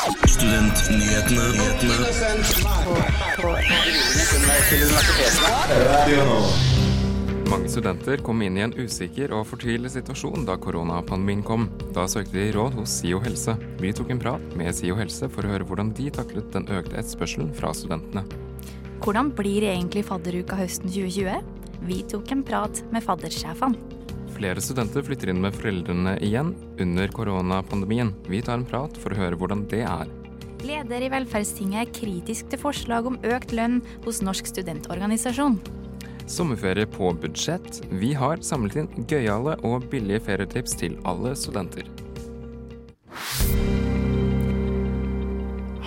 Studentnyhetene. Mange studenter kom inn i en usikker og fortvilet situasjon da koronapandemien kom. Da søkte de råd hos SIO helse. Vi tok en prat med SIO helse for å høre hvordan de taklet den økte etterspørselen fra studentene. Hvordan blir egentlig fadderuka høsten 2020? Vi tok en prat med faddersjefene. Flere studenter flytter inn med foreldrene igjen under koronapandemien. Vi tar en prat for å høre hvordan det er. Leder i Velferdstinget er kritisk til forslag om økt lønn hos Norsk studentorganisasjon. Sommerferie på budsjett. Vi har samlet inn gøyale og billige ferietips til alle studenter.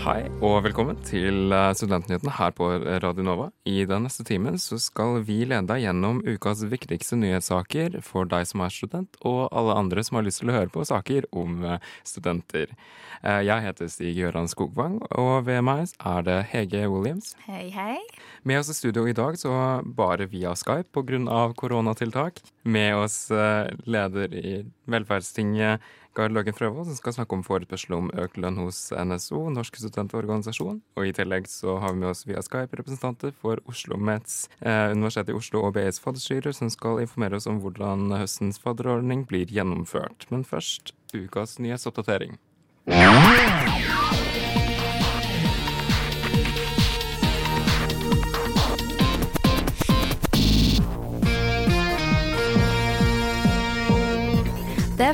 Hei og velkommen til eh, Studentnyhetene her på Radio Nova. I den neste timen så skal vi lede deg gjennom ukas viktigste nyhetssaker for deg som er student, og alle andre som har lyst til å høre på saker om eh, studenter. Eh, Jeg heter Stig Gøran Skogvang, og ved meg er det Hege Williams. Hei, hei. Med oss i studio i dag, så bare via Skype pga. koronatiltak. Med oss eh, leder i Velferdstinget, Gard Løken Frøvold, som skal snakke om forespørsel om økt lønn hos NSO, Norsk studentorganisasjon. Og i tillegg så har vi med oss via Skype representanter for Oslo Mets, eh, Universitetet i Oslo og BIs fadderstyrer, som skal informere oss om hvordan høstens fadderordning blir gjennomført. Men først ukas nyhetsoppdatering. Det er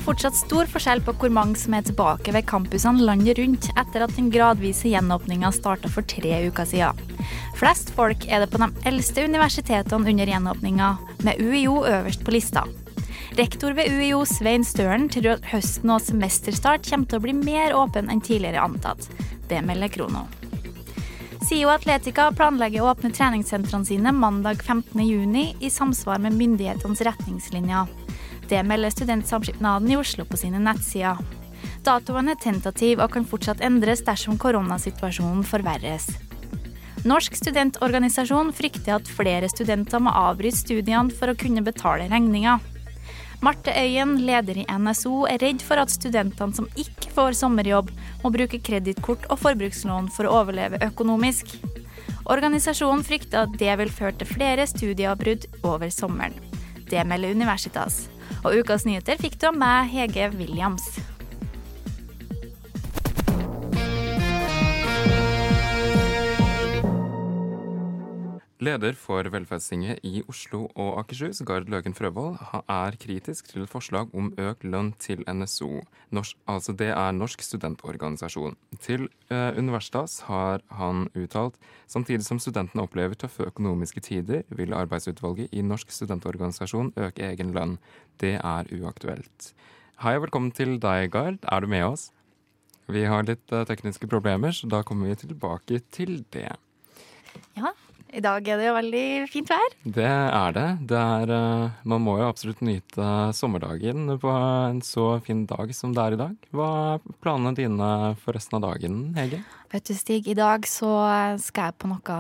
fortsatt stor forskjell på hvor mange som er tilbake ved campusene landet rundt etter at den gradvise gjenåpninga starta for tre uker siden. Flest folk er det på de eldste universitetene under gjenåpninga, med UiO øverst på lista. Rektor ved UiO, Svein Støren, tror høsten og semesterstart kommer til å bli mer åpen enn tidligere antatt. Det melder Krono. SIO Atletica planlegger å åpne treningssentrene sine mandag 15.6 i samsvar med myndighetenes retningslinjer. Det melder Studentsamskipnaden i Oslo på sine nettsider. Datoen er tentativ og kan fortsatt endres dersom koronasituasjonen forverres. Norsk studentorganisasjon frykter at flere studenter må avbryte studiene for å kunne betale regninga. Marte Øyen, leder i NSO, er redd for at studentene som ikke får sommerjobb, må bruke kredittkort og forbrukslån for å overleve økonomisk. Organisasjonen frykter at det vil føre til flere studieavbrudd over sommeren. Det melder Universitas. Og ukas nyheter fikk du av meg, Hege Williams. Leder for Velferdstinget i Oslo og Akershus, Gard Løken Frøvold, er kritisk til et forslag om økt lønn til NSO. Norsk, altså det er Norsk studentorganisasjon. Til eh, Universitas har han uttalt samtidig som studentene opplever tøffe økonomiske tider, vil arbeidsutvalget i Norsk studentorganisasjon øke egen lønn. Det er uaktuelt. Hei og velkommen til deg, Gard. Er du med oss? Vi har litt eh, tekniske problemer, så da kommer vi tilbake til det. Ja, i dag er det jo veldig fint vær. Det er det. det er, eh, man må jo absolutt nyte sommerdagen på en så fin dag som det er i dag. Hva er planene dine for resten av dagen, Hege? Vet du, Stig, i dag så skal jeg på noe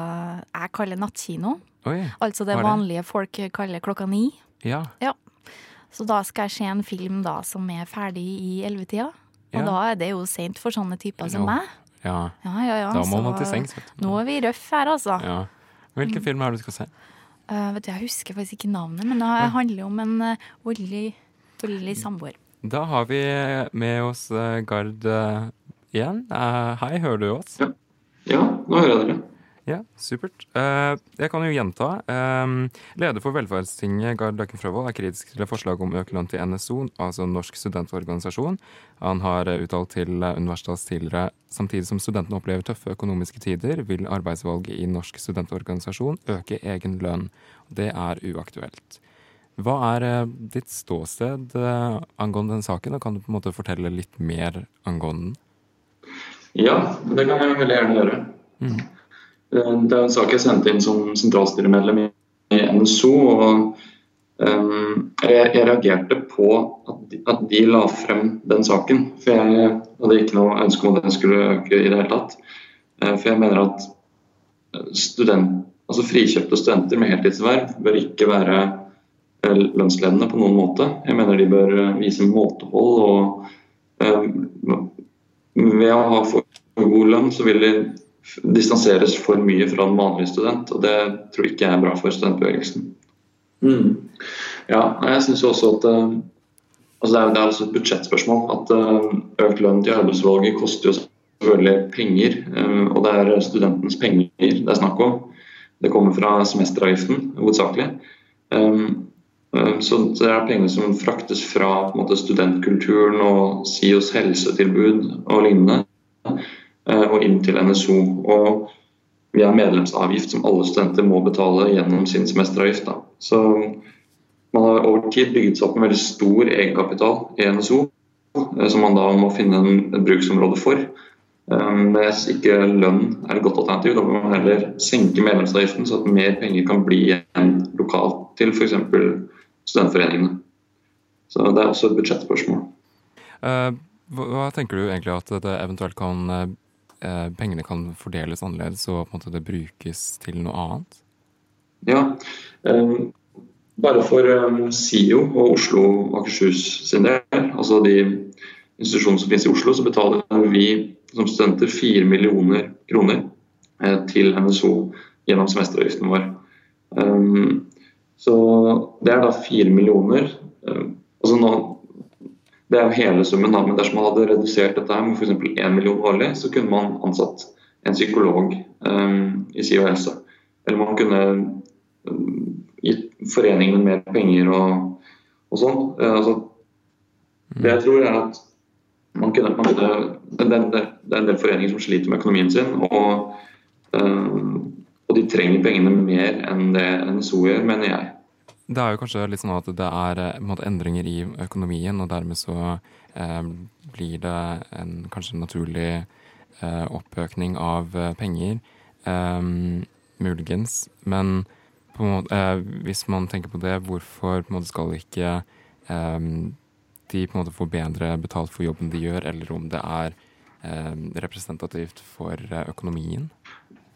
jeg kaller nattkino. Oi, Altså det det? vanlige folk kaller klokka ni. ja. ja. Så da skal jeg se en film da som er ferdig i ellevetida. Og Ja. da er det jo sent for sånne typer som Jo. meg. ja. Ja, ja, ja. Da må så man til sengs. Nå er vi røff her, altså. Ja. Hvilken film er det du skal se? Uh, vet du, jeg husker faktisk ikke navnet, men det handler om en uh, voldelig, voldelig samboer. Da har vi med oss uh, Gard igjen. Eh, hei, hører du oss? Ja, nå hører jeg dere. Ja, supert. Eh, jeg kan jo gjenta. Eh, leder for Velferdstinget, Gard Løkken Frøvold, er kritisk til et forslag om økt lønn til NSO, altså Norsk studentorganisasjon. Han har eh, uttalt til Universitetets tidligere samtidig som studentene opplever tøffe økonomiske tider, vil arbeidsvalget i Norsk studentorganisasjon øke egen lønn. Det er uaktuelt. Hva er eh, ditt ståsted eh, angående den saken, og kan du på en måte fortelle litt mer angående den? Ja, det kan jeg veldig gjerne gjøre. Mhm. Eh, Det er en sak jeg sendte inn som sentralstyremedlem i NSO. og um, jeg, reagerte på at de, la frem den saken. For jeg hadde ikke noe ønske om at den skulle øke i det hele tatt. Eh, For jeg mener at student, altså frikjøpte studenter med heltidsverv bør ikke være eh, lønnsledende på noen måte. Jeg mener de bør eh, vise måtehold og eh, ved å ha for- god lønn, så vil de distanseres for mye fra den vanlige student. Og det tror jeg ikke er bra for studentbevegelsen. Mm. Ja, jeg synes også at uh, altså det, er, det er også et budsjettspørsmål. At uh, økt lønn til arbeidsvalget koster jo selvfølgelig penger. Uh, og det er studentens penger det er snakk om. Det kommer fra semesteravgiften hovedsakelig. Um, så det er penger som fraktes fra måte, studentkulturen og SIOs helsetilbud og lignende, og inn til NSO. Og vi har medlemsavgift som alle studenter må betale gjennom sin semesteravgift. Da. Så man har over tid bygget seg opp en veldig stor egenkapital i NSO, eh, som man da må finne et bruksområde for. Men jeg ikke lønn er et godt alternativ. Da må man heller senke medlemsavgiften, så at mer penger kan bli igjen lokalt til f.eks. studentforeningene. Så det er også et budsjettspørsmål. Hva tenker du egentlig at det eventuelt kan uh, pengene kan fordeles annerledes og på en måte det brukes til noe annet? Ja, um, bare for um, SIO og Oslo og Akershus sin del, altså de institusjonene som finnes i Oslo, så betaler vi som studenter 4 millioner kroner eh, til NSO gjennom semesteravgiften vår. Um, så det er da 4 millioner. Altså nå, det er jo hele summen, da, men dersom man hadde redusert dette her med f.eks. 1 million årlig, så kunne man ansatt en psykolog um, i SIO helse. Eller man kunne gitt foreningen mer penger og, og sånn. Eh, altså, det jeg tror er at man kunne, man kunne det, det, det, er en del foreninger som sliter med økonomien sin, og, um, og de trenger pengene mer enn det NSO gjør, mener jeg. Det er jo kanskje litt sånn at det er en måte, endringer i økonomien, og dermed så eh, blir det en kanskje naturlig eh, oppøkning av penger. Eh, muligens. Men måte, eh, hvis man tenker på det, hvorfor på en måte skal ikke eh, de på en måte få bedre betalt for jobben de gjør, eller om det er eh, representativt for eh, økonomien?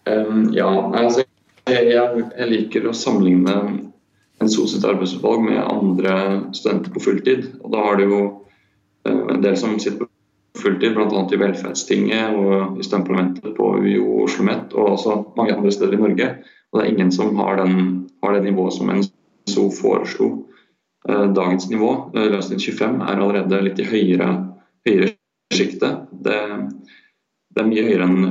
Um, ja, altså jeg, jeg, liker å sammenligne en sitt arbeidsutvalg med andre studenter på fulltid. Og da har du jo uh, en del som sitter på fulltid, bl.a. i Velferdstinget og i studentparlamentet på UiO og Oslo OsloMet, og også mange andre steder i Norge. Og det er ingen som har, den, har det nivået som NSO foreslo. Eh, dagens nivå, eh, løsning 25, er allerede litt i høyere, høyere sjiktet. Det, det, er mye høyere enn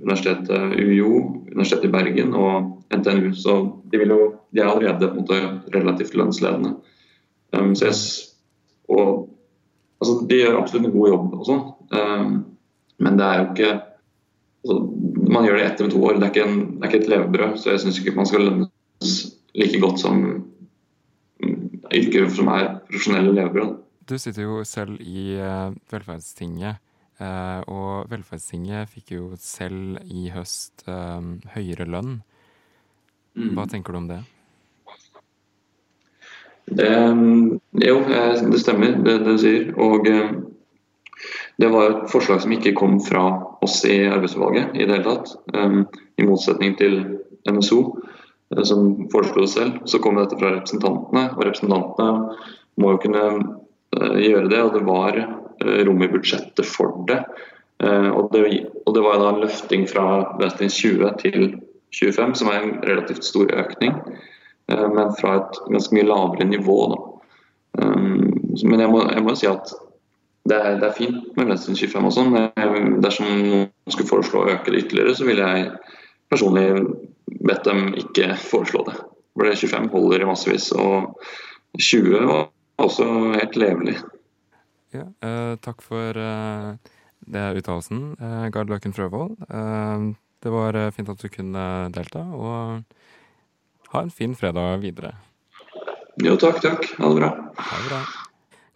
universitetet UiO, Universitetet i Bergen og NTNU. Så de, jo, de er allerede måte, relativt lønnsledende. Um, jeg, og, altså, de gjør absolutt en god jobb, og sånn. Um, men det er jo ikke altså, man gjør det etter med to år. Det er ikke, en, det er ikke et levebrød. Så jeg syns ikke man skal lønnes like godt som mm, yrker som er profesjonelle levebrød. Du sitter jo selv i uh, Velferdstinget. Uh, og Velferdstinget fikk jo selv i høst uh, høyere lønn. Mm. Hva tenker du om det? Det, jo, det stemmer, det, det du sier. Og det var et forslag som ikke kom fra oss i arbeidsutvalget i det hele tatt. Um, I motsetning til NSO, uh, som foreslo det selv, så kom dette fra representantene. Og representantene må jo kunne gjøre det, og det var rom i budsjettet for det. Og det, og det var da en løfting fra Vestlins 20 til 25, som er en relativt stor økning. Men fra et ganske mye lavere nivå. Da. Um, men jeg må, jeg må si at det er, det er, fint med Venstre 25 og sånn. Dersom noen skulle foreslå å øke det ytterligere, så ville jeg personlig bedt dem ikke foreslå det. For det 25 holder i massevis, og 20 var også helt levelig. Ja, eh, takk for eh, det uttalelsen, eh, Gard Løken Frøvold. Eh, det var eh, fint at du kunne delta, og ha en fin fredag videre. Jo, takk, takk. Ha det bra. Ha det bra.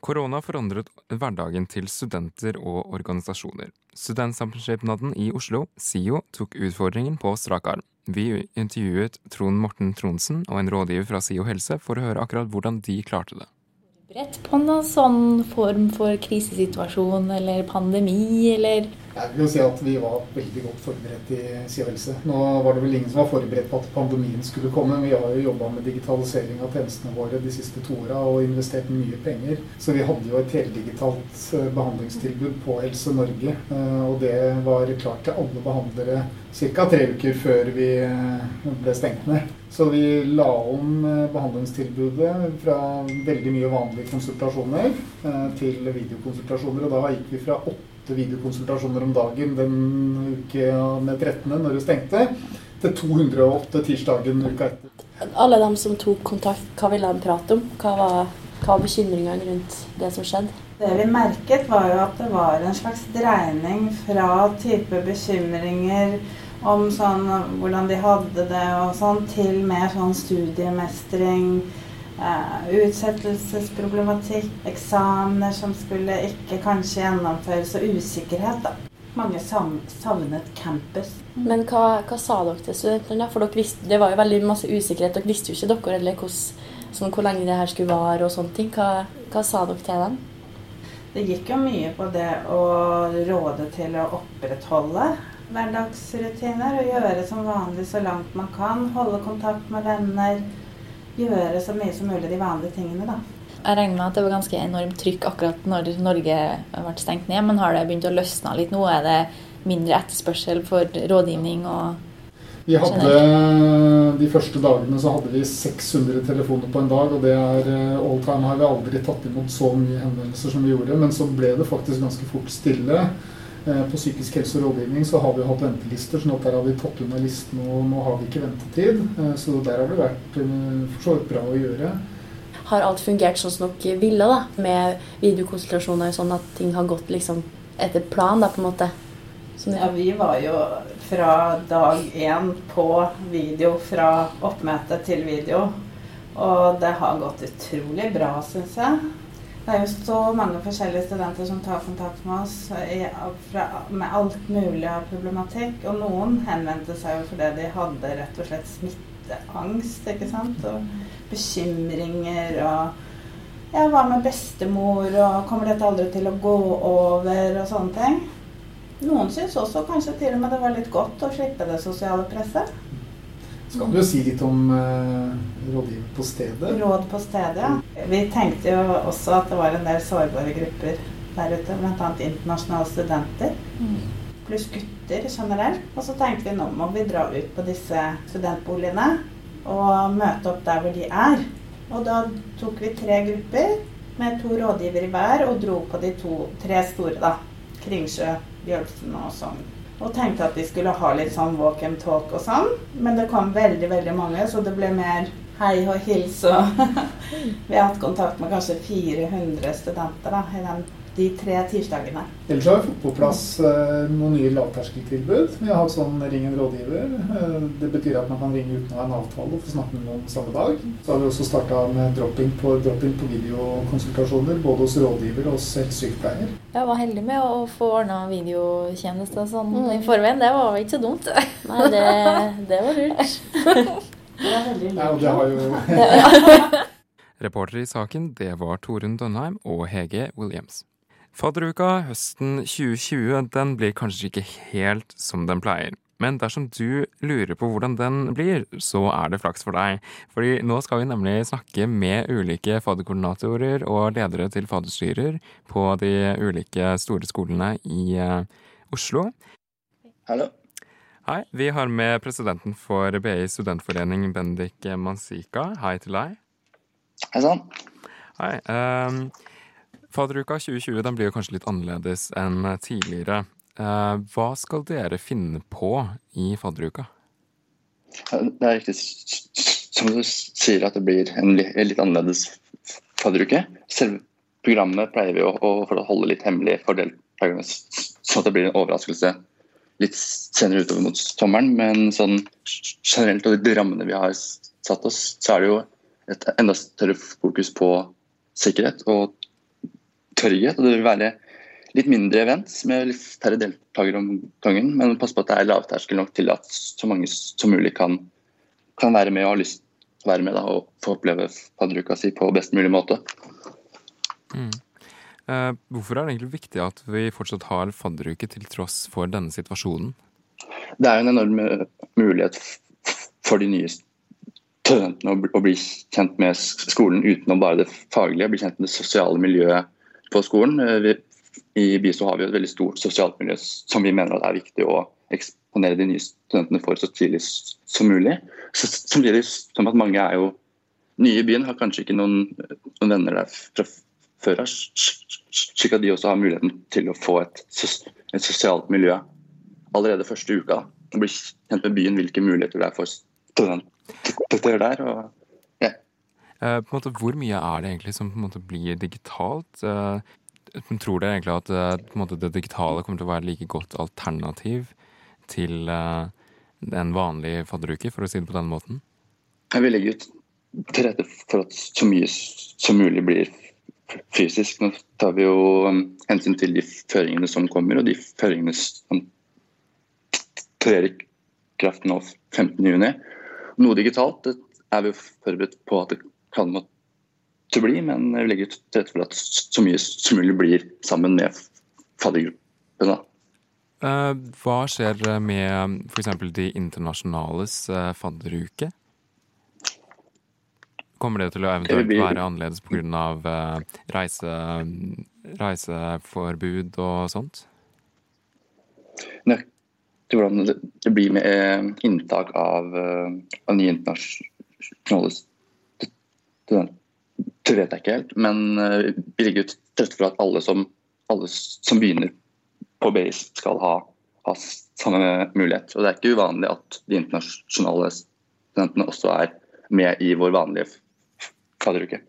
Korona forandret hverdagen til studenter og organisasjoner. Studentsamskipnaden i Oslo, SIO, tok utfordringen på strak arm. Vi intervjuet Trond Morten Tronsen og en rådgiver fra SIO helse for å høre akkurat hvordan de klarte det. Beredt på en sånn form for krisesituasjon eller pandemi, eller Jeg vil jo si at vi var veldig godt forberedt i Siv Helse. Nå var det vel ingen som var forberedt på at pandemien skulle komme. Vi har jo jobba med digitalisering av tjenestene våre de siste to åra og investert mye penger. Så vi hadde jo et heldigitalt eh, behandlingstilbud på Helse Norge. Eh, og det var klart til alle behandlere ca. tre uker før vi eh, ble stengt ned. Så vi la om behandlingstilbudet fra veldig mye vanlige konsultasjoner til videokonsultasjoner. Og da gikk vi fra åtte åtte videokonsultasjoner om dagen den uka med 13. når det stengte, til 208 tirsdagen uka etter. Alle de som tok kontakt, hva ville de prate om? Hva var, hva var bekymringene rundt det som skjedde? Det vi merket, var jo at det var en slags dreining fra type bekymringer om sånn, hvordan de hadde det og sånn, til mer sånn studiemestring Uh, utsettelsesproblematikk, eksamener som skulle ikke kanskje gjennomføres, og usikkerhet. da. Mange savnet campus. Men hva, hva sa dere til studentene? For visste, Det var jo veldig masse usikkerhet. Dere visste jo ikke dere eller sånn, hvor lenge det her skulle vare og sånne ting. Hva, hva sa dere til dem? Det gikk jo mye på det å råde til å opprettholde hverdagsrutiner og gjøre som vanlig så langt man kan. Holde kontakt med venner gjøre så mye som mulig de vanlige tingene, da. Jeg regner med at det var ganske enormt trykk akkurat når Norge ble stengt ned, men har det begynt å løsne litt nå? Er det mindre etterspørsel for rådgivning og vi hadde, De første dagene så hadde vi 600 telefoner på en dag, og det er eh, all time har vi aldri tatt imot så mye henvendelser som vi gjorde. Men så ble det faktisk ganske fort stille. Eh, på psykisk helse og rådgivning så har vi hatt ventelister, sånn at der har vi tatt unna listen, og nå har vi ikke ventetid. Eh, så der har det vært eh, for så vidt bra å gjøre. Har alt fungert sånn som dere ville, da? Med videokonsultasjoner, sånn at ting har gått liksom etter plan, da, på en måte? Ja, vi var jo fra dag én på video, fra oppmøte til video. Og det har gått utrolig bra, syns jeg. Det er jo så mange forskjellige studenter som tar kontakt med oss med alt mulig av problematikk. Og noen henvendte seg jo fordi de hadde rett og slett smitteangst, ikke sant. Og bekymringer og Ja, hva med bestemor, og kommer dette aldri til å gå over, og sånne ting. Noen syns også kanskje til og med det var litt godt å slippe det sosiale presset. Skal du si litt om eh, rådgiver på stedet? Råd på stedet, ja. Vi tenkte jo også at det var en del sårbare grupper der ute, bl.a. internasjonale studenter. Pluss gutter generelt. Og så tenkte vi nå må vi dra ut på disse studentboligene og møte opp der hvor de er. Og da tok vi tre grupper med to rådgivere hver og dro på de to, tre store, da. Kringsjø, Bjølsen og Sogn. Og tenkte at vi skulle ha litt sånn walk and talk og sånn. Men det kom veldig, veldig mange, så det ble mer hei og hils og Vi har hatt kontakt med kanskje 400 studenter da, i den de tre tirsdagene. Ellers har vi fått på plass eh, noen nye lavterskeltilbud. Vi har hatt sånn Ring en rådgiver. Uh, det betyr at man kan ringe uten å ha en avtale og få snakke med noen samme dag. Så har vi også starta med dropping på, drop på videokonsultasjoner, både hos rådgiver og hos helsesykepleier. Jeg var heldig med å få ordna videotjeneste sånn mm. i forveien. Det var ikke så dumt. Nei, det, det var lurt. det var veldig lurt. Ja, og det har jo Reportere i saken, det var Torunn Dønheim og Hege Williams. Fadderuka høsten 2020 den blir kanskje ikke helt som den pleier. Men dersom du lurer på hvordan den blir, så er det flaks for deg. Fordi nå skal vi nemlig snakke med ulike fadderkoordinatorer og ledere til fadderstyrer på de ulike store skolene i uh, Oslo. Hallo. Hei, vi har med presidenten for BI studentforening, Bendik Mansika. Hei til deg. Hei sann. Hei. Um, Fadderuka 2020 den blir jo kanskje litt annerledes enn tidligere. Eh, hva skal dere finne på i fadderuka? Det er riktig som du sier at det blir en litt annerledes fadderuke. Selve programmet pleier vi å, å holde litt hemmelig for deltakerne, så at det blir en overraskelse litt senere utover mot sommeren. Men sånn generelt og de rammene vi har satt oss, så er det jo et enda større fokus på sikkerhet og trygghet. og Det vil være litt mindre events med litt færre deltakere om gangen. Men pass på at det er lavterskel nok til at så mange som mulig kan, kan være med og ha lyst til å være med da, og få oppleve fadderuka si på best mulig måte. Mm. Eh, hvorfor er det egentlig viktig at vi fortsatt har fadderuke til tross for denne situasjonen? Det er en enorm eh, mulighet for de nye studentene å bli kjent med skolen utenom bare det faglige, bli kjent med det sosiale miljøet på skolen. Vi, I BISO har vi et veldig stort sosialt miljø som vi mener er viktig å eksponere de nye studentene for så tidlig som mulig. Samtidig som at mange er jo nye i byen, har kanskje ikke noen, noen venner der fra før av, slik at de også har muligheten til å få et, et sosialt miljø allerede første uka. Bli kjent med byen, hvilke muligheter det er for studenter der. Og, eh, måte, hvor mye er det egentlig som måte blir digitalt? Eh, tror dere egentlig at eh, måte, det digitale kommer til å være like godt alternativ til eh, en vanlig fadderuke, for å si det på den måten? Jeg vil legge ut til rette for at så mye som mulig blir fysisk. Nå tar vi jo um, hensyn til de føringene som kommer, og de føringene som trer i kraft nå 15.6. Noe digitalt det er vi forberedt på at det kan måtte bli, men vi legger til rette for at så mye som mulig blir sammen med faddergruppen. Eh, hva skjer med f.eks. de internasjonales eh, fadderuke? Kommer det til å eventuelt være annerledes pga. Uh, reise, reiseforbud og sånt? Nøyaktig hvordan det blir med eh, inntak av, eh, av nye internasjonale det vet jeg ikke helt. Men eh, vi ligger til rette for at alle som, alle som begynner på base skal ha, ha samme mulighet. Og det er ikke uvanlig at de internasjonale studentene også er med i vår vanlige fadderuke.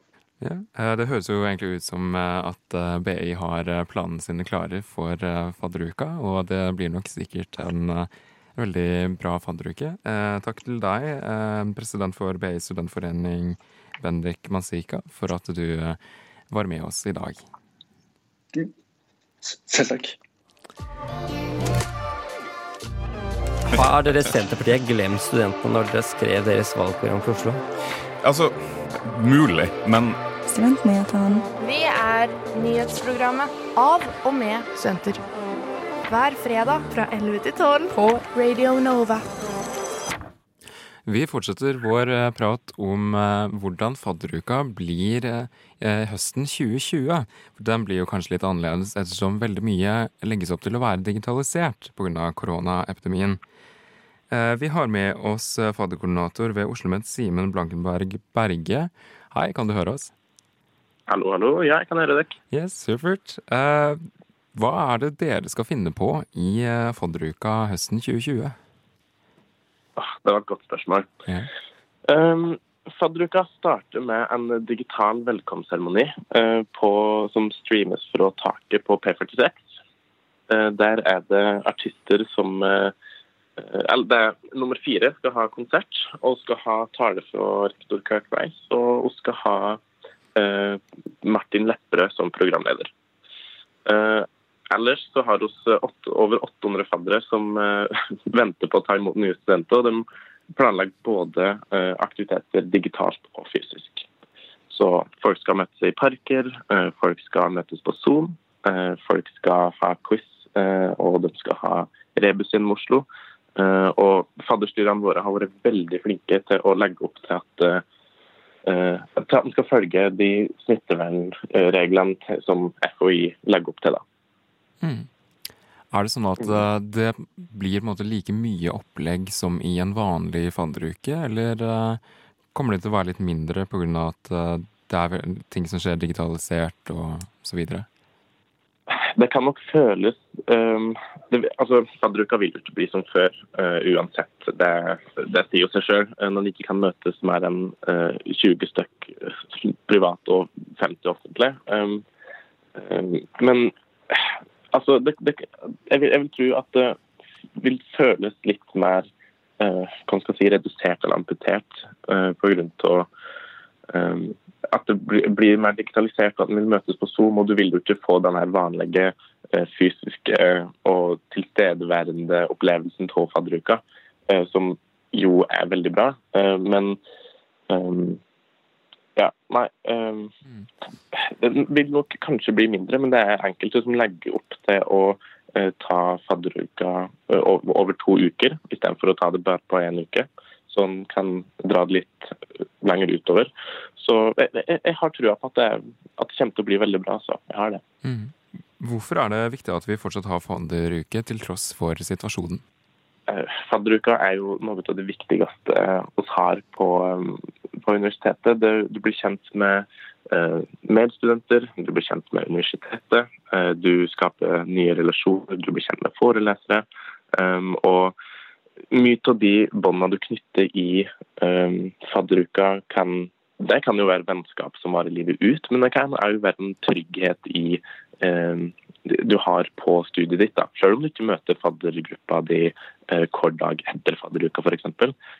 Ja, eh, Det høres jo egentlig ut som eh, at eh, BI har planene sine klare for fadderuka, og det blir nok sikkert en veldig bra fadderuke. Takk til deg, president for BI studentforening, Bendik Mansika, for at du var med oss i dag. Selv takk. Har dere Senterpartiet glemt studentene når dere skrev deres valgprogram for Oslo? Altså, mulig, men Studentnyhetene. Vi er nyhetsprogrammet av og med studenter. Hver fredag fra 11 til 12 på Radio Nova. Vi fortsetter vår eh, prat om uh, hvordan fadderuka blir uh, høsten 2020. Den blir jo kanskje litt annerledes ettersom veldig mye legges opp til å være digitalisert pga. koronaepidemien. Vi har med oss fadderkoordinator ved Oslo OsloMet, Simen Blankenberg Berge. Hei, kan du høre oss? Hallo, hallo. Ja, jeg kan høre dere. Yes, supert. hva er det dere skal finne på i fadderuka høsten 2020? Det var et godt spørsmål. Ja. Um, Fadderuka starter med en digital velkomstseremoni uh, som streames fra taket på P46. Uh, der er det artister som uh, eller Nummer fire skal ha konsert og skal ha tale fra rektor Kirk Rice. Og hun skal ha Martin Lepperød som programleder. Ellers så har vi over 800 faddere som venter på å ta imot nye studenter. og de planlegger både uh, aktiviteter digitalt og fysisk. Så folk skal møtes i parker, uh, folk skal møtes på Zoom, folk skal ha quiz, og de skal ha rebus gjennom Oslo. og fadderstyrene våre har vært veldig flinke til å legge opp til at at man skal følge de smittevernreglene som FHI legger opp til. da. Mm. Er det sånn at uh, det blir måte, like mye opplegg som i en vanlig fadderuke, eller uh, kommer det til å være litt mindre pga. at uh, det er ting som skjer digitalisert og så videre? Det kan nok føles um, det, altså Fadderuka vil jo ikke bli som før uh, uansett. Det, det sier jo seg sjøl. Når de ikke kan møtes mer enn uh, 20 stykk privat og 50 offentlig. Um, um, men Altså, det, det, jeg, vil, jeg, vil, tro at det vil føles litt mer eh, skal si, redusert eller amputert eh, av um, at det blir, blir, mer digitalisert, at man vil møtes på Zoom, og du vil jo ikke få den vanlige eh, fysiske og tilstedeværende opplevelsen av fadderuka, uh, som jo er veldig bra. Uh, men ja, nei. Um, Den vil nok kanskje bli mindre, men det er enkelte som legger opp til å uh, ta fadderuka uh, over, over to uker, istedenfor å ta det bare på én uke. Som kan dra det litt lenger utover. Så jeg, jeg, jeg har trua på at det, at det kommer til å bli veldig bra. Så jeg har det. Mm. Hvorfor er det viktig at vi fortsatt har fadderuke, til tross for situasjonen? Eh, Fadderuka er jo noe av det viktigste vi har på, eh, på universitetet. Du blir kjent med eh, medstudenter, du blir kjent med universitetet. Eh, du skaper nye relasjoner, du blir kjent med forelesere. Og mye av de båndene du knytter i fadderuka, kan, det kan jo være vennskap som varer livet ut, men det kan òg være en trygghet i um, du har på studiet ditt. da. Selv om du ikke møter faddergruppa di eh, hver dag etter fadderuka f.eks.,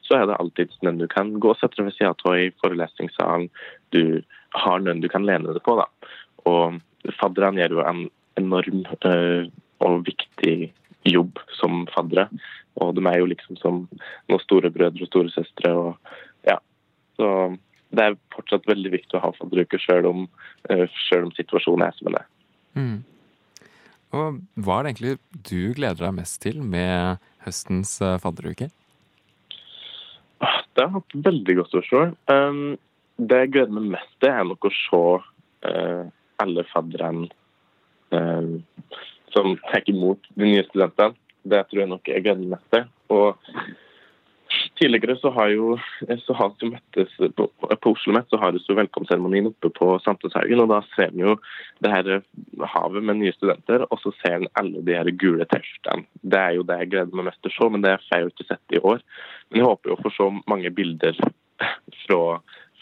så er det alltid noen du kan gå og sette deg ved siden av i forelesningssalen. Du har noen du kan lene deg på. da. Og fadderne gjør jo en enorm eh, og viktig jobb som faddere. Og de er jo liksom som noen storebrødre og storesøstre. Og, ja. Så det er fortsatt veldig viktig å ha fadderuker, selv om, eh, om situasjonen er som den er. Mm. Og hva er det egentlig du gleder deg mest til med høstens eh, fadderuke? Ah, Det har vært veldig godt å se. Um, det jeg gleder meg mest til, er nok å se eh, alle fadderne um, som tar imot de nye studentene. Det tror jeg nok jeg gleder meg mest til. Og Tidligere så har jo så har vi møttes på, på Oslo Met så har vi så velkomstseremonien oppe på Samfunnshaugen. og Da ser vi jo det her havet med nye studenter, og så ser en alle de her gule T-skjortene. Det er jo det jeg gleder meg mest til å se, men det får jeg jo ikke sett i år. Men jeg håper jo å få se mange bilder fra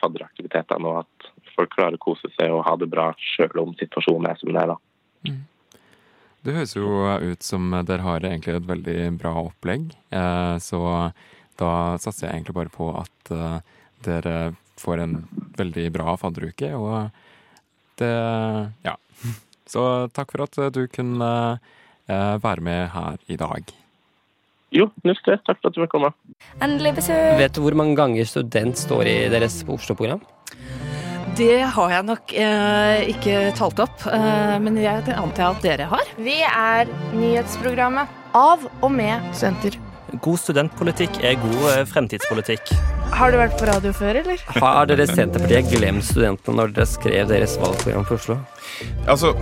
fadderaktivitetene, og at folk klarer å kose seg og ha det bra selv om situasjonen er som den er. da. Det høres jo ut som dere har egentlig et veldig bra opplegg. Eh, så da satser jeg egentlig bare på at eh, dere får en veldig bra fadderuke, og det Ja. Så takk for at du kunne eh, være med her i dag. Jo, null stress. Takk for at du fikk komme. Endelig besøk. Vet du hvor mange ganger student står i deres Oslo-program? Det har jeg nok eh, ikke talt opp, eh, men jeg antar at dere har. Vi er nyhetsprogrammet av og med studenter. God studentpolitikk er god eh, fremtidspolitikk. Har du vært på radio før, eller? Har dere Senterpartiet glemt studentene når dere skrev deres valgprogram for Oslo? Altså,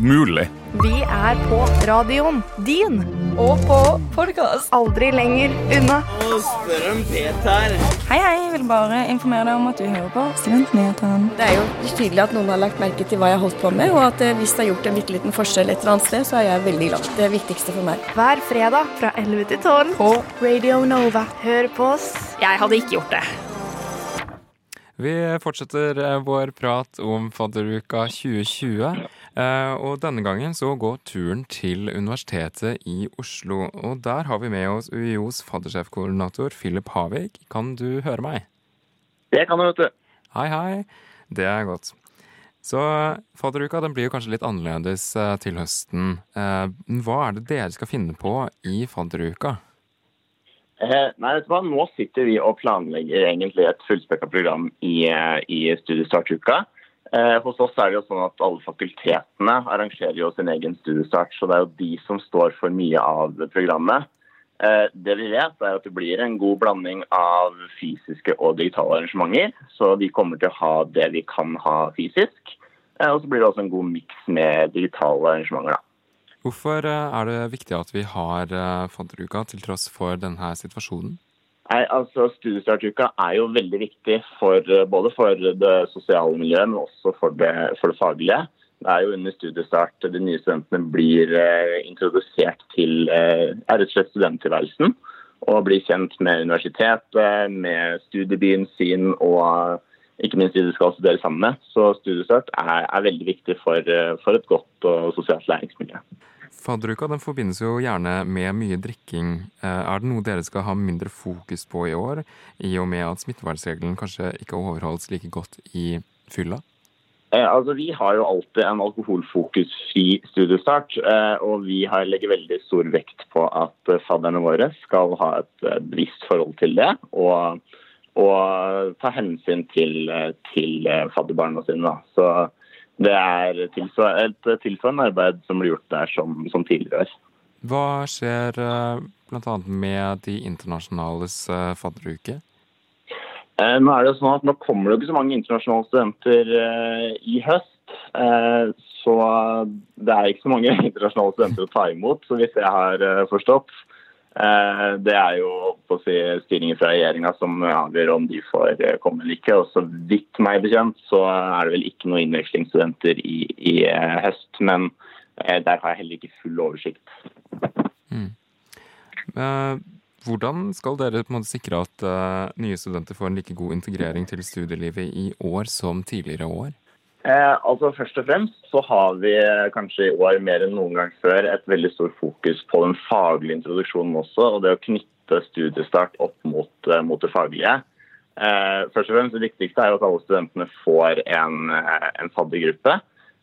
mulig. Vi er på radioen din. Og på podkast. Aldri lenger unna. Og Strøm Peter. Hei, hei. Jeg vil bare informere deg om at du hører på Studentnyhetene. Det er jo tydelig at noen har lagt merke til hva jeg har holdt på med, og at eh, hvis det har gjort en bitte liten forskjell et eller annet sted, så er jeg veldig glad. Det er det viktigste for meg. Hver fredag fra 11 til 12 på Radio Nova. Hør på oss. Jeg hadde ikke gjort det. Vi fortsetter eh, vår prat om fadderuka 2020. eh, Og denne gangen så går turen til Universitetet i Oslo. Og der har vi med oss UiOs faddersjefkoordinator Philip Havik. Kan du høre meg? Det kan du, vet du. Hei, hei. Det er godt. Så fadderuka den blir jo kanskje litt annerledes eh, til høsten. Eh, Hva er det dere skal finne på i fadderuka? Eh, nei, vet du hva? Nå sitter vi og planlegger egentlig et fullspekka program i, i studiestartuka. Eh, hos oss er det jo sånn at alle fakultetene arrangerer jo sin egen studiestart, så det er jo de som står for mye av programmet. Eh, det vi vet, er at det blir en god blanding av fysiske og digitale arrangementer. Så vi kommer til å ha det vi kan ha fysisk. Eh, og så blir det også en god miks med digitale arrangementer, da. Hvorfor er det viktig at vi har fadderuka til tross for denne situasjonen? Nei, altså Studiestartuka er jo veldig viktig for, eh, både for det sosiale miljøet, men også for det, for det faglige. Det er jo under studiestart de nye studentene blir eh, introdusert til eh, rett og slett studenttilværelsen. Og blir kjent med universitetet, med studiebyen sin og eh, ikke minst de de skal studere sammen med. Så studiestart er, er veldig viktig for, eh, for et godt og sosialt læringsmiljø. Fadderuka den forbindes jo gjerne med mye drikking. Eh, Er det noe dere skal ha mindre fokus på i år, i og med at smittevernregelen kanskje ikke overholdes like godt i fylla? Eh, altså, vi har jo alltid en alkoholfokusfri studiestart, eh, og vi har, legger veldig stor vekt på at eh, fadderne våre skal ha et eh, bevisst forhold til det. Og, og ta hensyn til, til fadderbarna sine. Da. Så det er et tilsvarende arbeid som blir gjort der som, som tidligere år. Hva skjer bl.a. med de internasjonales fadderuke? Nå er det sånn at nå kommer det ikke så mange internasjonale studenter i høst. Så det er ikke så mange internasjonale studenter å ta imot, så hvis jeg har forstått. Eh, det er jo si, styringen fra regjeringa som avgjør om de får eh, komme eller ikke. Og så vidt meg bekjent så er det vel ikke noen innvekslingsstudenter i, i eh, høst. Men der har jeg heller ikke full oversikt. Mm. Hvordan skal dere på en måte sikre at nye studenter får en like god integrering til studielivet i år som tidligere år? Eh, altså Først og fremst så har vi kanskje i år mer enn noen gang før et veldig stort fokus på den faglige introduksjonen også, og det å knytte studiestart opp mot, eh, mot det faglige. Eh, først og fremst Det viktigste er jo at alle studentene får en, eh, en faddergruppe.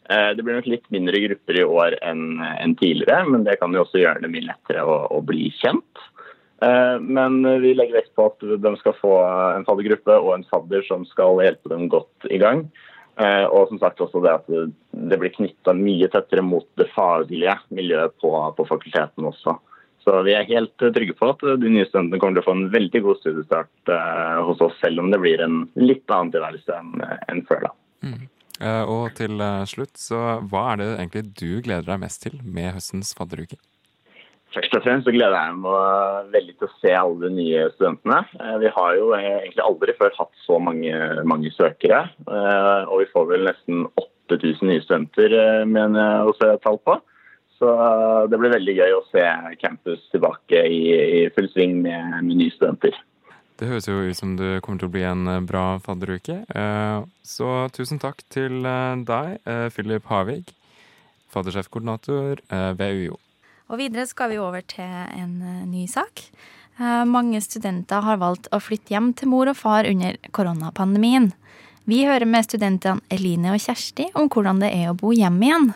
Eh, det blir nok litt mindre grupper i år enn en tidligere, men det kan jo også gjøre det mye lettere å, å bli kjent. Eh, men vi legger vekt på at de skal få en faddergruppe og en fadder som skal hjelpe dem godt i gang. Eh, og som sagt også det at det blir knytta mye tettere mot det faglige miljøet på, på fakulteten også. Så vi er helt trygge på at de nye studentene kommer til å få en veldig god studiestart eh, hos oss, selv om det blir en litt annen tilværelse enn, en før. da. Mm. Eh, og til slutt, så hva er det egentlig du gleder deg mest til med høstens fadderuke? Først og fremst så gleder jeg meg veldig til å se alle de nye studentene. Eh, vi har jo egentlig aldri før hatt så mange, mange søkere. Eh, og vi får vel nesten 8000 nye studenter, eh, mener jeg å se tall på. Så det blir veldig gøy å se campus tilbake i, i full sving med, med nye studenter. Det høres jo ut som det kommer til å bli en bra fadderuke. Så tusen takk til deg, Philip Havig, faddersjefkoordinator ved UiO. Og videre skal vi over til en eh, ny sak. Eh, mange studenter har valgt å flytte hjem til mor og far under koronapandemien. Vi hører med studentene Eline og Kjersti om hvordan det er å bo hjemme igjen.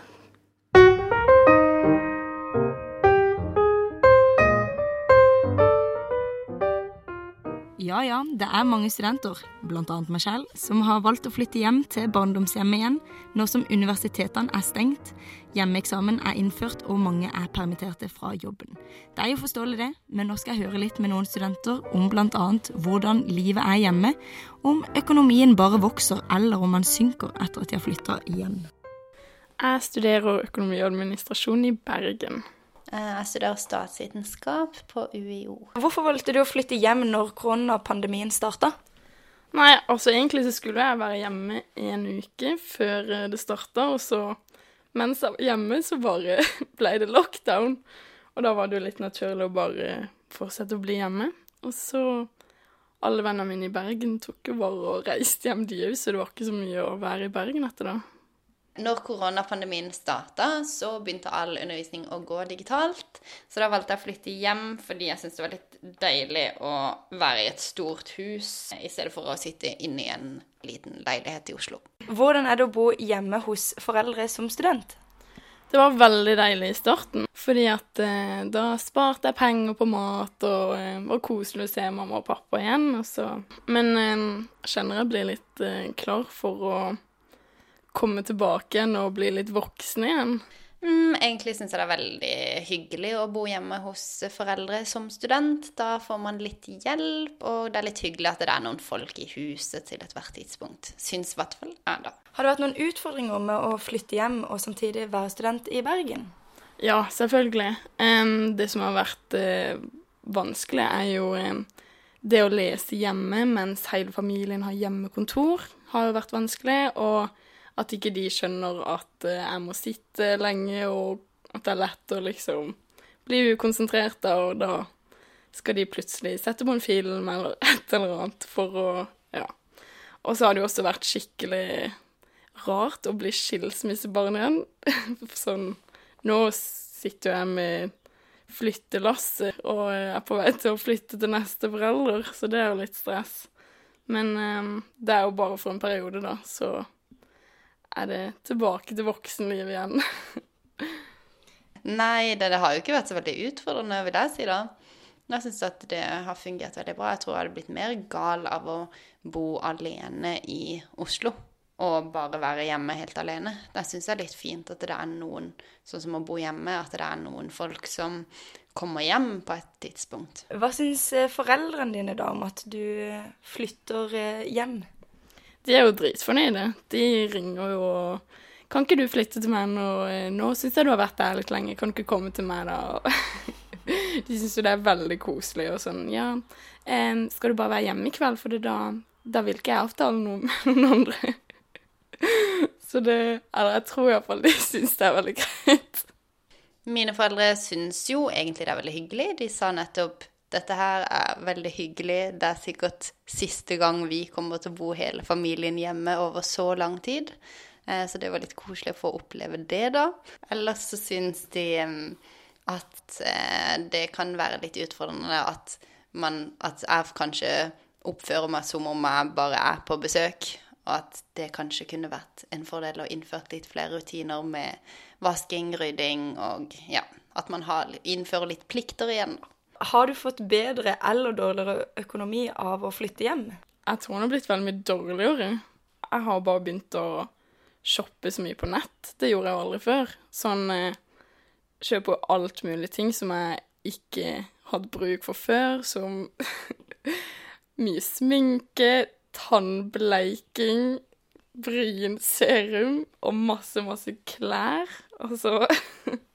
Ja ja, det er mange studenter, bl.a. meg selv, som har valgt å flytte hjem til barndomshjemmet igjen, nå som universitetene er stengt, hjemmeeksamen er innført og mange er permitterte fra jobben. Det er jo forståelig det, men nå skal jeg høre litt med noen studenter om bl.a. hvordan livet er hjemme, om økonomien bare vokser eller om man synker etter at de har flytta igjen. Jeg studerer økonomi og administrasjon i Bergen. Eh, jeg studerer statsvitenskap på UiO. Hvorfor valgte du å flytte hjem når koronapandemien starta? Nei, altså egentlig så skulle jeg være hjemme en uke før eh, det starta, og så mens jeg var hjemme, så bare ble det lockdown. Og da var det jo litt naturlig å bare fortsette å bli hjemme. Og så alle vennene mine i Bergen tok jo bare og reiste hjem, de òg, så det var ikke så mye å være i Bergen etter da når koronapandemien starta, så begynte all undervisning å gå digitalt. Så da valgte jeg å flytte hjem fordi jeg syntes det var litt deilig å være i et stort hus i stedet for å sitte inne i en liten leilighet i Oslo. Hvordan er det å bo hjemme hos foreldre som student? Det var veldig deilig i starten, fordi at eh, da sparte jeg penger på mat og eh, var koselig å se mamma og pappa igjen. Og Men eh, jeg kjenner jeg blir litt eh, klar for å komme tilbake igjen og bli litt voksen igjen? Mm, egentlig syns jeg det er veldig hyggelig å bo hjemme hos foreldre som student. Da får man litt hjelp, og det er litt hyggelig at det er noen folk i huset til ethvert tidspunkt. Syns i hvert fall jeg, da. Har det vært noen utfordringer med å flytte hjem og samtidig være student i Bergen? Ja, selvfølgelig. Um, det som har vært uh, vanskelig, er jo um, det å lese hjemme mens hele familien har hjemmekontor, har jo vært vanskelig. og at ikke de skjønner at eh, jeg må sitte lenge, og at det er lett å liksom bli ukonsentrert, og da skal de plutselig sette på en film eller et eller annet for å Ja. Og så har det jo også vært skikkelig rart å bli skilsmissebarn igjen. sånn Nå sitter jeg med flyttelasset og er på vei til å flytte til neste forelder, så det er jo litt stress. Men um, det er jo bare for en periode, da, så er det tilbake til voksenlivet igjen. Nei, det, det, har jo ikke vært så veldig utfordrende, vil jeg si da. Jeg syns at det har fungert veldig bra. Jeg tror jeg hadde blitt mer gal av å bo alene i Oslo og bare være hjemme helt alene. Det syns jeg er litt fint at det er noen, sånn som å bo hjemme, at det er noen folk som kommer hjem på et tidspunkt. Hva syns eh, foreldrene dine da om at du flytter eh, hjem? De er jo dritfornøyde. De ringer jo og Kan ikke du flytte til meg nå? Nå syns jeg du har vært der litt lenge. Kan du ikke komme til meg, da? De syns jo det er veldig koselig og sånn. Ja, um, skal du bare være hjemme i kveld, for da, da vil ikke jeg avtale noe med noen andre. Så det Eller jeg tror iallfall de syns det er veldig greit. Mine foreldre syns jo egentlig det er veldig hyggelig. De sa nettopp dette her er veldig hyggelig. Det er sikkert siste gang vi kommer til å bo hele familien hjemme over så lang tid. Eh, så det var litt koselig å få oppleve det, da. Ellers så syns de at eh, det kan være litt utfordrende at, man, at jeg kanskje oppfører meg som om jeg bare er på besøk. Og at det kanskje kunne vært en fordel å innføre litt flere rutiner med vasking, rydding og ja, at man har, innfører litt plikter igjen. da. Har du fått bedre eller dårligere økonomi av å flytte hjem? Jeg tror den har blitt veldig mye dårligere. Jeg har bare begynt å shoppe så mye på nett. Det gjorde jeg aldri før. Sånn eh, kjøpe alt mulig ting som jeg ikke hadde bruk for før, som mye sminke, tannbleiking, brynserum og masse, masse klær. Og så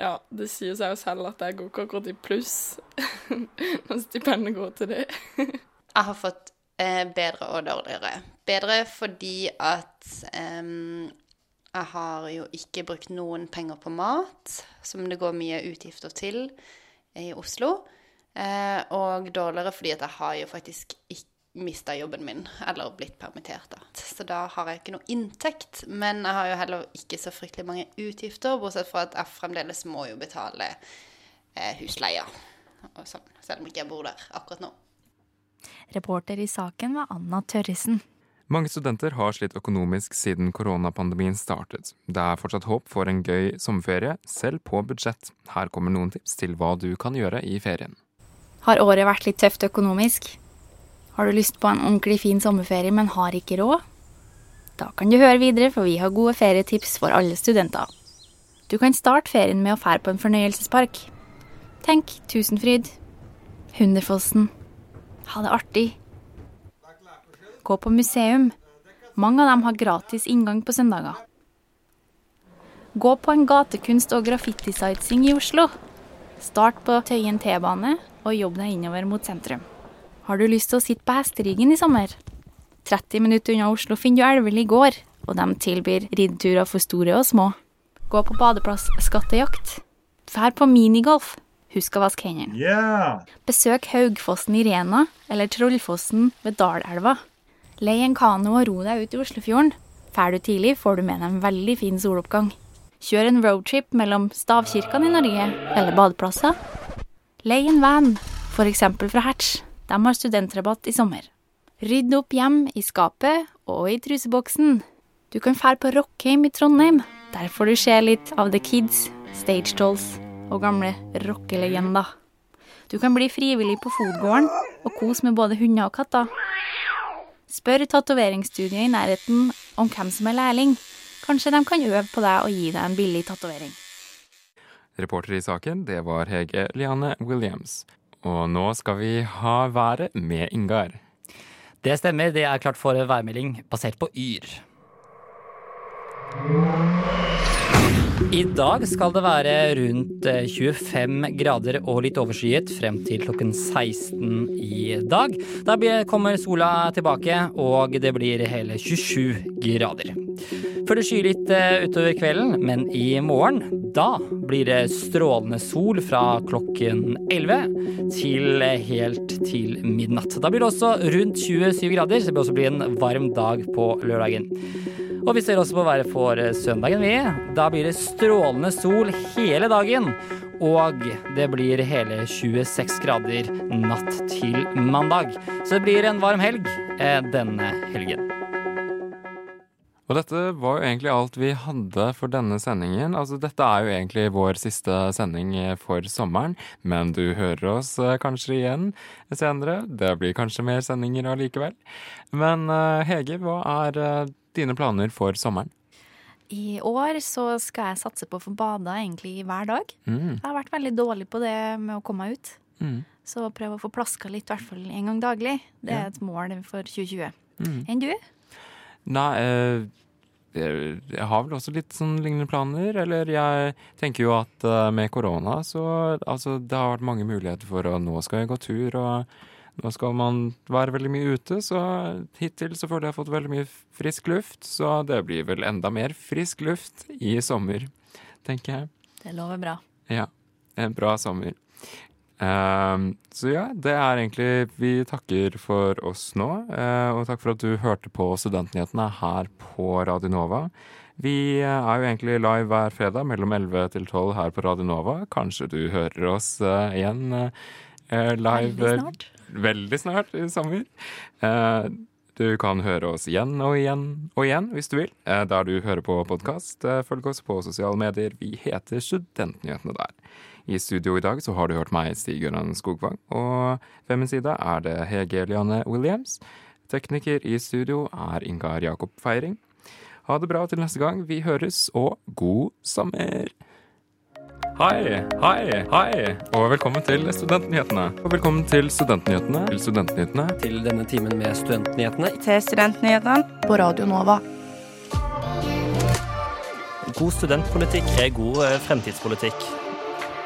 Ja, det sier seg jo selv at jeg går ikke akkurat i pluss når stipendet går til det. jeg har fått eh, bedre og dårligere. Bedre fordi at eh, jeg har jo ikke brukt noen penger på mat, som det går mye utgifter til i Oslo. Eh, og dårligere fordi at jeg har jo faktisk ikke mista jobben min, eller blitt permittert. da. Så da har jeg ikke noe inntekt. Men jeg har jo heller ikke så fryktelig mange utgifter, bortsett fra at jeg fremdeles må jo betale eh, husleia. Og sånn, selv om ikke jeg bor der akkurat nå. Reporter i saken var Anna Tørresen. Mange studenter har slitt økonomisk siden koronapandemien startet. Det er fortsatt håp for en gøy sommerferie, selv på budsjett. Her kommer noen tips til hva du kan gjøre i ferien. Har året vært litt tøft økonomisk? Har du lyst på en ordentlig fin sommerferie, men har ikke råd? Da kan du høre videre, for vi har gode ferietips for alle studenter. Du kan starte ferien med å fære på en fornøyelsespark. Tenk Tusenfryd, Hunderfossen. Ha det artig. Gå på museum. Mange av dem har gratis inngang på søndager. Gå på en gatekunst- og graffitisightseeing i Oslo. Start på Tøyen T-bane, og jobb deg innover mot sentrum. Har du lyst til å sitte på hesteryggen i sommer? 30 minutter unna Oslo finner du Elveli gård, og de tilbyr riddeturer for store og små. Gå på badeplass skattejakt. Fær på minigolf. Husk å vaske hendene. Yeah. Besøk Haugfossen i Rena eller Trollfossen ved Dalelva. Lei en kano og ro deg ut i Oslofjorden. Fær du tidlig, får du med deg en veldig fin soloppgang. Kjør en roadtrip mellom stavkirkene i Norge eller badeplasser. Lei en van, f.eks. fra Hatch. De har studentrabatt i sommer. Rydd opp hjem i skapet og i truseboksen. Du kan fære på Rockheim i Trondheim. Der får du se litt av The Kids, Stage Dolls og gamle rockelegender. Du kan bli frivillig på Fodgården og kose med både hunder og katter. Spør tatoveringsstudiet i nærheten om hvem som er lærling. Kanskje de kan øve på deg og gi deg en billig tatovering. Reporter i saken, det var Hege Liane Williams. Og nå skal vi ha været med Ingar. Det stemmer. Det er klart for værmelding basert på Yr. I dag skal det være rundt 25 eh, grader og litt overskyet frem til klokken 16 i dag. Da kommer sola tilbake, og det blir hele 27 grader. Før det skyer litt eh, utover kvelden, men i morgen, da blir det strålende sol fra klokken 11 til helt til midnatt. Da blir det også rundt 27 grader, så det blir også bli en varm dag på lørdagen. Og vi ser også på været for eh, søndagen, vi. Da blir det strålende sol hele dagen. Og det blir hele 26 grader natt til mandag. Så det blir en varm helg eh, denne helgen. Og dette var jo egentlig alt vi hadde for denne sendingen. Altså, dette er jo egentlig vår siste sending eh, for sommeren, men du hører oss eh, kanskje igjen senere. Det blir kanskje mer sendinger allikevel. Men uh, Hege, hva er dine planer for sommeren? I år så skal jeg satse på å få bada egentlig hver dag. Mm. Jeg har vært veldig dårlig på det med å komme meg ut. Mm. Så prøve å få plaska litt, i hvert fall en gang daglig. Det er et mål for 2020. Mm. Enn du? Nei, eh, jeg har vel også litt sånn lignende planer. Eller jeg tenker jo at eh, med korona så Altså, det har vært mange muligheter for å Nå skal jeg gå tur, og nå skal man være veldig mye ute. Så hittil så føler jeg har fått veldig mye frisk luft. Så det blir vel enda mer frisk luft i sommer, tenker jeg. Det lover bra. Ja. En bra sommer. Ehm, så ja, det er egentlig Vi takker for oss nå. eh, og takk for at du hørte på Studentnyhetene her på Radio Nova. Vi eh, er jo egentlig live hver fredag mellom 11 til 12 her på Radio Nova. Kanskje du hører oss eh, igjen live Veldig snart. veldig snart i sommer. Du kan høre oss igjen og igjen og igjen hvis du vil, der du hører på podkast. Følg oss på sosiale medier. Vi heter Studentnyhetene der. I studio i dag så har du hørt meg, Stig-Gøran Skogvang, og ved min side er det Hege Eliane Williams. Tekniker i studio er Ingar Jakob Feiring. Ha det bra til neste gang. Vi høres, og god sommer! Hei, hei, hei, og velkommen til Studentnyhetene. Og velkommen til Studentnyhetene. Til Studentnyhetene. Til denne timen med Studentnyhetene. Til Studentnyhetene på Radio Nova. God studentpolitikk er god eh, fremtidspolitikk.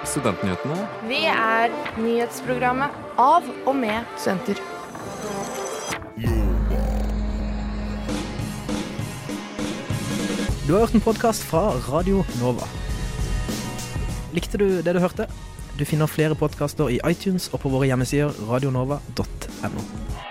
Studentnyhetene. Vi er nyhetsprogrammet av og med studenter. Du har hørt en podkast fra Radio Nova. Likte du det du hørte? Du finner flere podkaster i iTunes og på våre hjemmesider radionova.no.